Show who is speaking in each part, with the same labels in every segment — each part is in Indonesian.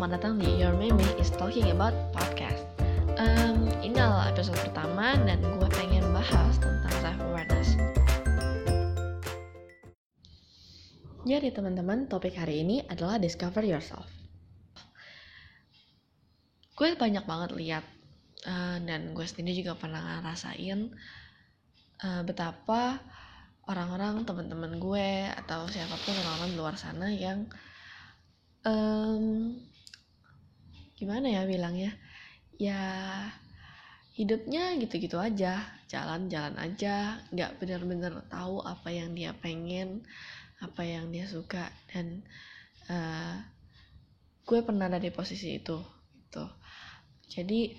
Speaker 1: selamat datang di Your Meme is Talking About Podcast. Um, Ini adalah episode pertama dan gue pengen bahas tentang self-awareness. Jadi teman-teman, topik hari ini adalah Discover Yourself. Gue banyak banget lihat uh, dan gue sendiri juga pernah ngerasain uh, betapa orang-orang teman-teman gue atau siapa pun orang-orang di luar sana yang um, gimana ya bilangnya? Ya hidupnya gitu-gitu aja jalan-jalan aja nggak benar-benar tahu apa yang dia pengen apa yang dia suka dan uh, gue pernah ada di posisi itu gitu. Jadi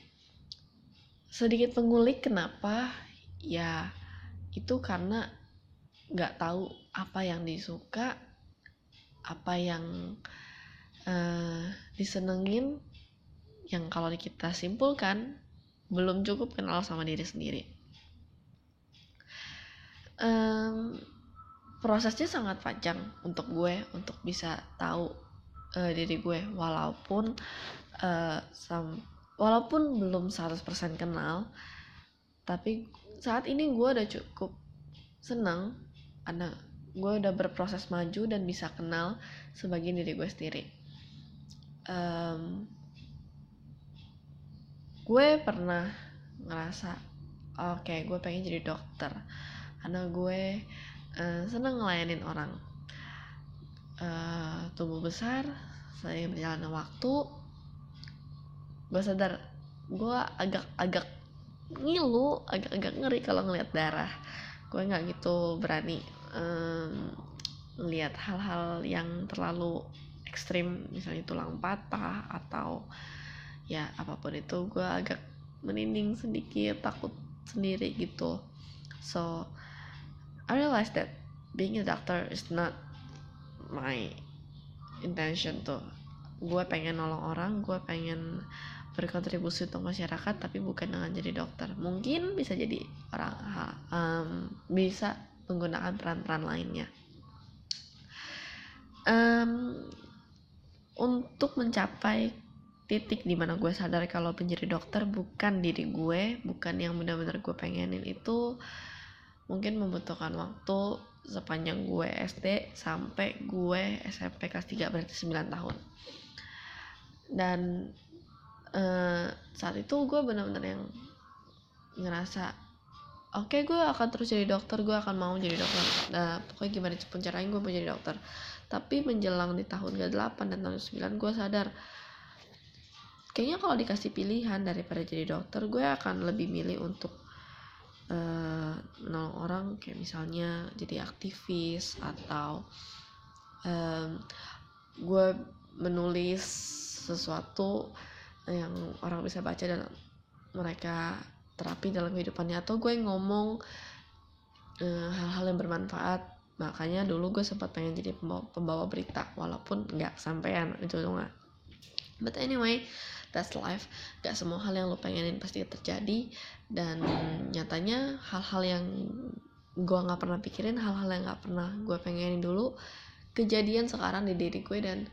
Speaker 1: sedikit pengulik kenapa ya itu karena nggak tahu apa yang disuka apa yang uh, disenengin yang kalau kita simpulkan belum cukup kenal sama diri sendiri. Um, prosesnya sangat panjang untuk gue untuk bisa tahu uh, diri gue walaupun uh, sam walaupun belum 100% kenal tapi saat ini gue udah cukup senang karena gue udah berproses maju dan bisa kenal sebagian diri gue sendiri um, gue pernah ngerasa oke okay, gue pengen jadi dokter. Karena gue uh, seneng ngelayanin orang. Uh, tumbuh besar seiring berjalannya waktu. Gue sadar gue agak-agak ngilu agak-agak ngeri kalau ngeliat darah. Gue nggak gitu berani um, lihat hal-hal yang terlalu ekstrim misalnya tulang patah atau ya apa pun itu gue agak meninding sedikit takut sendiri gitu. So I realized that being a doctor is not my intention tuh. Gue pengen nolong orang gue pengen berkontribusi untuk masyarakat tapi bukan dengan jadi dokter. Mungkin bisa jadi orang um, bisa menggunakan peran-peran lainnya. Um, untuk mencapai titik di mana gue sadar kalau menjadi dokter bukan diri gue bukan yang benar-benar gue pengenin itu mungkin membutuhkan waktu sepanjang gue SD sampai gue SMP kelas 3 berarti 9 tahun. Dan uh, saat itu gue benar-benar yang ngerasa oke okay, gue akan terus jadi dokter gue akan mau jadi dokter. Nah pokoknya gimana pun caranya gue mau jadi dokter. Tapi menjelang di tahun ke-8 dan tahun ke-9 gue sadar kayaknya kalau dikasih pilihan daripada jadi dokter gue akan lebih milih untuk uh, menolong orang kayak misalnya jadi aktivis atau um, gue menulis sesuatu yang orang bisa baca dan mereka terapi dalam kehidupannya atau gue ngomong eh, hal-hal uh, yang bermanfaat. Makanya dulu gue sempat pengen jadi pembawa, pembawa berita walaupun nggak sampean itu nggak. But anyway that's life gak semua hal yang lo pengenin pasti terjadi. Dan nyatanya hal-hal yang gue nggak pernah pikirin hal-hal yang nggak pernah gue pengenin dulu kejadian sekarang di diri gue dan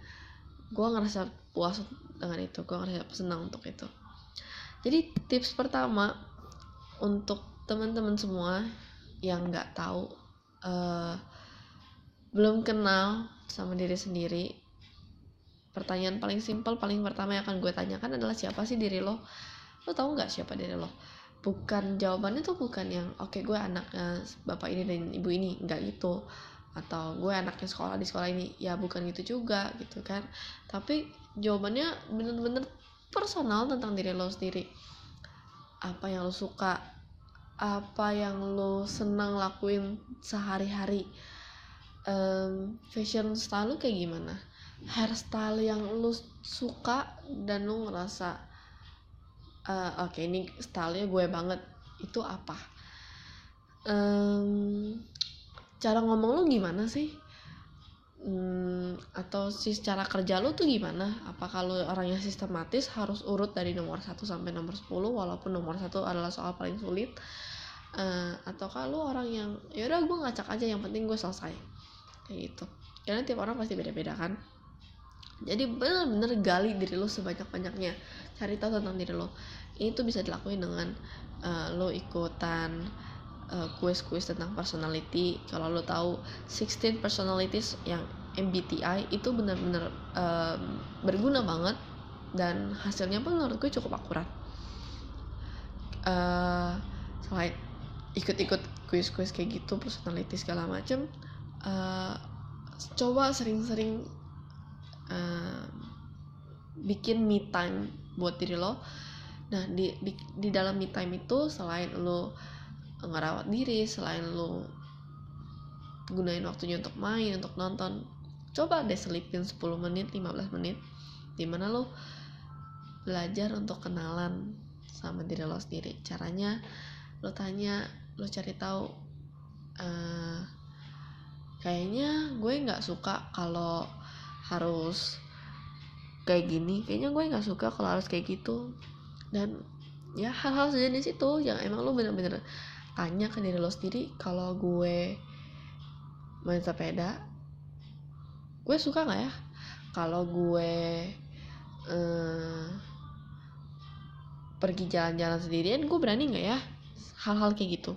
Speaker 1: gue ngerasa puas dengan itu gue ngerasa senang untuk itu. Jadi tips pertama untuk teman-teman semua yang nggak tahu uh, belum kenal sama diri sendiri pertanyaan paling simpel paling pertama yang akan gue tanyakan adalah siapa sih diri lo? Lo tau nggak siapa diri lo? Bukan jawabannya tuh bukan yang oke okay, gue anaknya bapak ini dan ibu ini. Nggak gitu. Atau gue anaknya sekolah di sekolah ini. Ya bukan gitu juga gitu kan. Tapi jawabannya bener-bener personal tentang diri lo sendiri. Apa yang lo suka apa yang lo senang lakuin sehari-hari. Um, fashion style lu kayak gimana hairstyle yang lu suka dan lu ngerasa uh, oke okay, ini stylenya gue banget itu apa? Um, cara ngomong lu gimana sih? Hmm, atau sih secara kerja lu tuh gimana? Apa kalau orangnya sistematis harus urut dari nomor 1 sampai nomor 10 walaupun nomor satu adalah soal paling sulit? Uh, atau kalau orang yang ya udah gue ngacak aja yang penting gue selesai. Kayak gitu. Karena tiap orang pasti beda-beda kan jadi bener-bener gali diri lo sebanyak-banyaknya. Cari tahu tentang diri lo. Ini tuh bisa dilakuin dengan uh, lo ikutan uh, kuis-kuis tentang personality. Kalau lo tahu 16 personalities yang MBTI itu benar-benar um, berguna banget dan hasilnya pun menurut gue cukup akurat. Uh, selain ikut-ikut kuis-kuis kayak gitu personality segala macem uh, coba sering-sering bikin me time buat diri lo. Nah di, di di dalam me time itu selain lo ngerawat diri selain lo gunain waktunya untuk main untuk nonton coba deh selipin 10 menit 15 menit di mana lo belajar untuk kenalan sama diri lo sendiri. Caranya lo tanya lo cari tahu uh, kayaknya gue nggak suka kalau harus kayak gini. Kayaknya gue nggak suka kalau harus kayak gitu. Dan ya hal-hal sejenis itu yang emang lo bener-bener tanya ke diri lo sendiri kalau gue main sepeda gue suka nggak ya? Kalau gue uh, pergi jalan-jalan sendirian gue berani nggak ya? Hal-hal kayak gitu.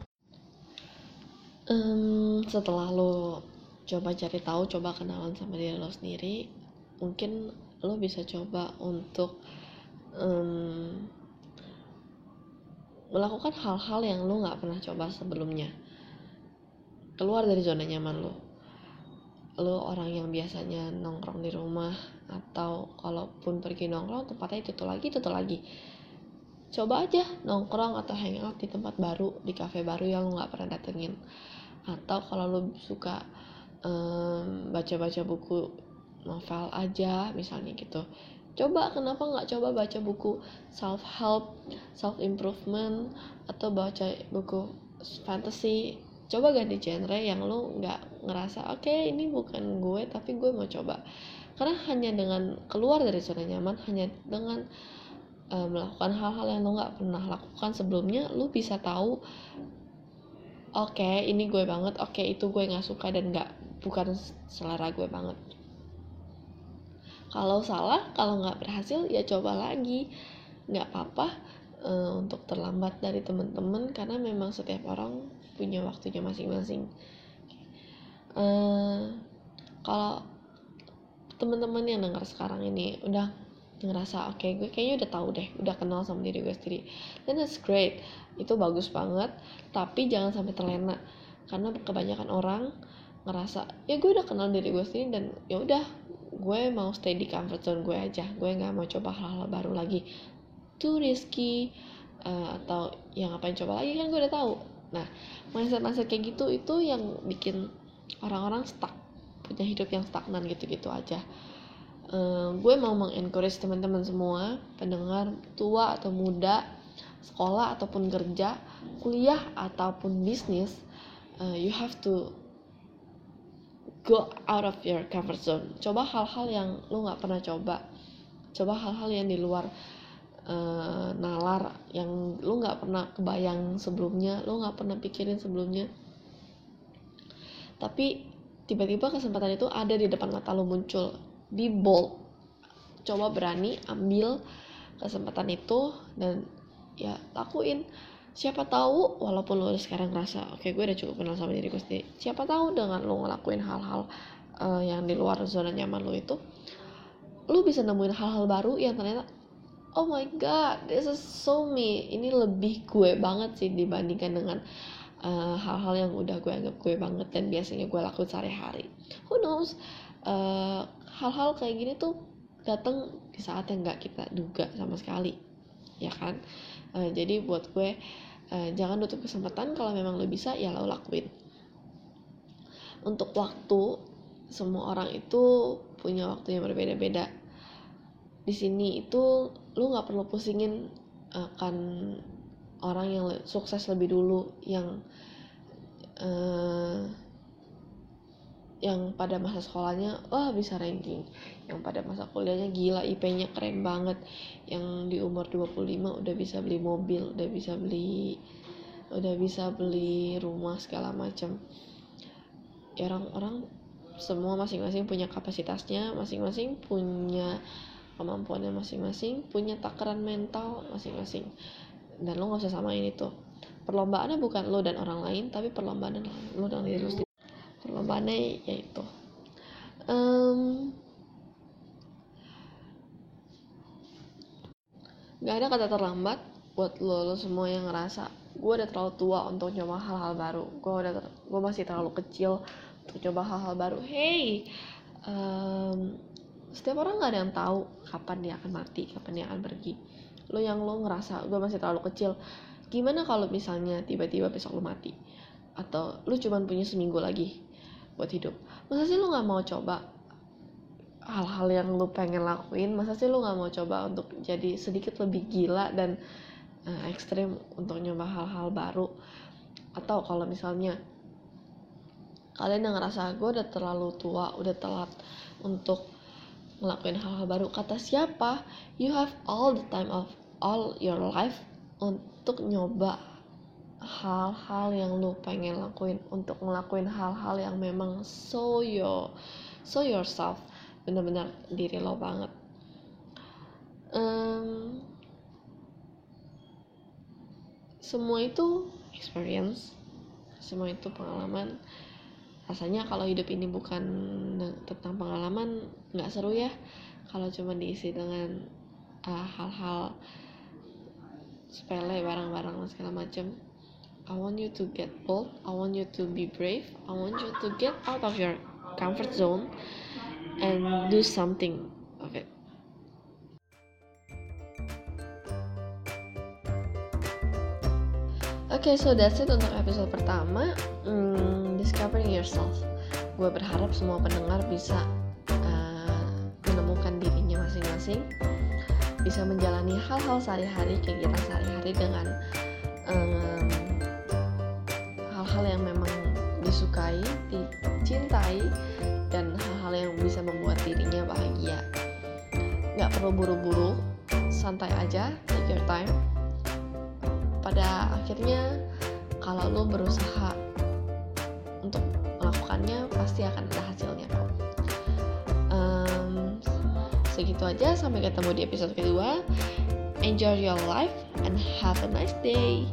Speaker 1: Um, setelah lo coba cari tahu coba kenalan sama diri lo sendiri mungkin lo bisa coba untuk um, melakukan hal-hal yang lo nggak pernah coba sebelumnya. Keluar dari zona nyaman lo. Lo orang yang biasanya nongkrong di rumah atau kalaupun pergi nongkrong tempatnya itu tuh lagi itu tuh lagi. Coba aja nongkrong atau hangout di tempat baru di cafe baru yang lo nggak pernah datengin. Atau kalau lo suka um, baca-baca buku novel aja misalnya gitu. Coba kenapa nggak coba baca buku self help self improvement atau baca buku fantasy? Coba ganti genre yang lo nggak ngerasa oke okay, ini bukan gue tapi gue mau coba. Karena hanya dengan keluar dari zona nyaman hanya dengan uh, melakukan hal-hal yang lo nggak pernah lakukan sebelumnya lo bisa tahu oke okay, ini gue banget oke okay, itu gue nggak suka dan nggak bukan selera gue banget. Kalau salah kalau nggak berhasil ya coba lagi. Nggak apa-apa uh, untuk terlambat dari teman-teman karena memang setiap orang punya waktunya masing-masing. Uh, kalau teman-teman yang dengar sekarang ini udah ngerasa oke okay, gue kayaknya udah tahu deh udah kenal sama diri gue sendiri. Dan that's great. Itu bagus banget. Tapi jangan sampai terlena karena kebanyakan orang ngerasa ya gue udah kenal diri gue sendiri dan ya udah gue mau stay di comfort zone gue aja. Gue nggak mau coba hal-hal baru lagi. Too risky uh, atau yang ngapain coba lagi kan gue udah tahu. Nah mindset-mindset kayak gitu itu yang bikin orang-orang stuck punya hidup yang stagnan gitu-gitu aja. Uh, gue mau mengencourage teman-teman semua pendengar tua atau muda sekolah ataupun kerja kuliah ataupun bisnis uh, you have to go out of your comfort zone. Coba hal-hal yang lo nggak pernah coba. Coba hal-hal yang di luar uh, nalar yang lo nggak pernah kebayang sebelumnya lo nggak pernah pikirin sebelumnya. Tapi tiba-tiba kesempatan itu ada di depan mata lo muncul. Be bold. Coba berani ambil kesempatan itu dan ya lakuin siapa tahu walaupun lo sekarang ngerasa oke okay, gue udah cukup kenal sama diri gue sendiri siapa tahu dengan lo ngelakuin hal-hal uh, yang di luar zona nyaman lo itu lo bisa nemuin hal-hal baru yang ternyata oh my god this is so me. Ini lebih gue banget sih dibandingkan dengan eh, hal-hal uh, yang udah gue anggap gue banget dan biasanya gue lakuin sehari-hari. Who knows? Uh, hal-hal kayak gini tuh datang di saat yang nggak kita duga sama sekali ya kan uh, jadi buat gue uh, jangan tutup kesempatan kalau memang lo bisa ya lo lakuin. Untuk waktu semua orang itu punya waktu yang berbeda-beda. Di sini itu lo nggak perlu pusingin akan orang yang sukses lebih dulu yang uh, yang pada masa sekolahnya wah bisa ranking. Yang pada masa kuliahnya gila IP-nya keren banget. Yang di umur 25 udah bisa beli mobil udah bisa beli udah bisa beli rumah segala macam ya orang-orang semua masing-masing punya kapasitasnya masing-masing punya kemampuannya masing-masing punya takaran mental masing-masing. Dan lo nggak usah samain itu. Perlombaannya bukan lo dan orang lain tapi perlombaan lo dan diri lo sendiri perlombaannya yaitu um, gak ada kata terlambat buat lo, lo semua yang ngerasa gue udah terlalu tua untuk coba hal-hal baru. Gue udah gue masih terlalu kecil untuk coba hal-hal baru. Hey um, setiap orang nggak ada yang tahu kapan dia akan mati kapan dia akan pergi. Lo yang lo ngerasa gue masih terlalu kecil. Gimana kalau misalnya tiba-tiba besok lo mati? Atau lo cuma punya seminggu lagi buat hidup. Masa sih lo nggak mau coba hal-hal yang lo pengen lakuin? Masa sih lo nggak mau coba untuk jadi sedikit lebih gila dan uh, ekstrim untuk nyoba hal-hal baru? Atau kalau misalnya kalian yang ngerasa gue udah terlalu tua udah telat untuk ngelakuin hal-hal baru kata siapa? You have all the time of all your life untuk nyoba hal-hal yang lu pengen lakuin untuk ngelakuin hal-hal yang memang so your so yourself. Bener-bener diri lo banget. Um, semua itu experience semua itu pengalaman. Rasanya kalau hidup ini bukan tentang pengalaman nggak seru ya. Kalau cuma diisi dengan uh, hal-hal sepele barang-barang segala macam I want you to get bold I want you to be brave I want you to get out of your comfort zone and do something of it Oke, okay, so that's it untuk episode pertama. Hmm, discovering yourself. Gue berharap semua pendengar bisa uh, menemukan dirinya masing-masing, bisa menjalani hal-hal sehari-hari, kegiatan sehari-hari dengan hal-hal um, yang memang disukai, dicintai, dan hal-hal yang bisa membuat dirinya bahagia. Gak perlu buru-buru, santai aja, take your time. Pada akhirnya kalau lo berusaha untuk melakukannya pasti akan ada hasilnya kok um, segitu aja sampai ketemu di episode kedua. Enjoy your life and have a nice day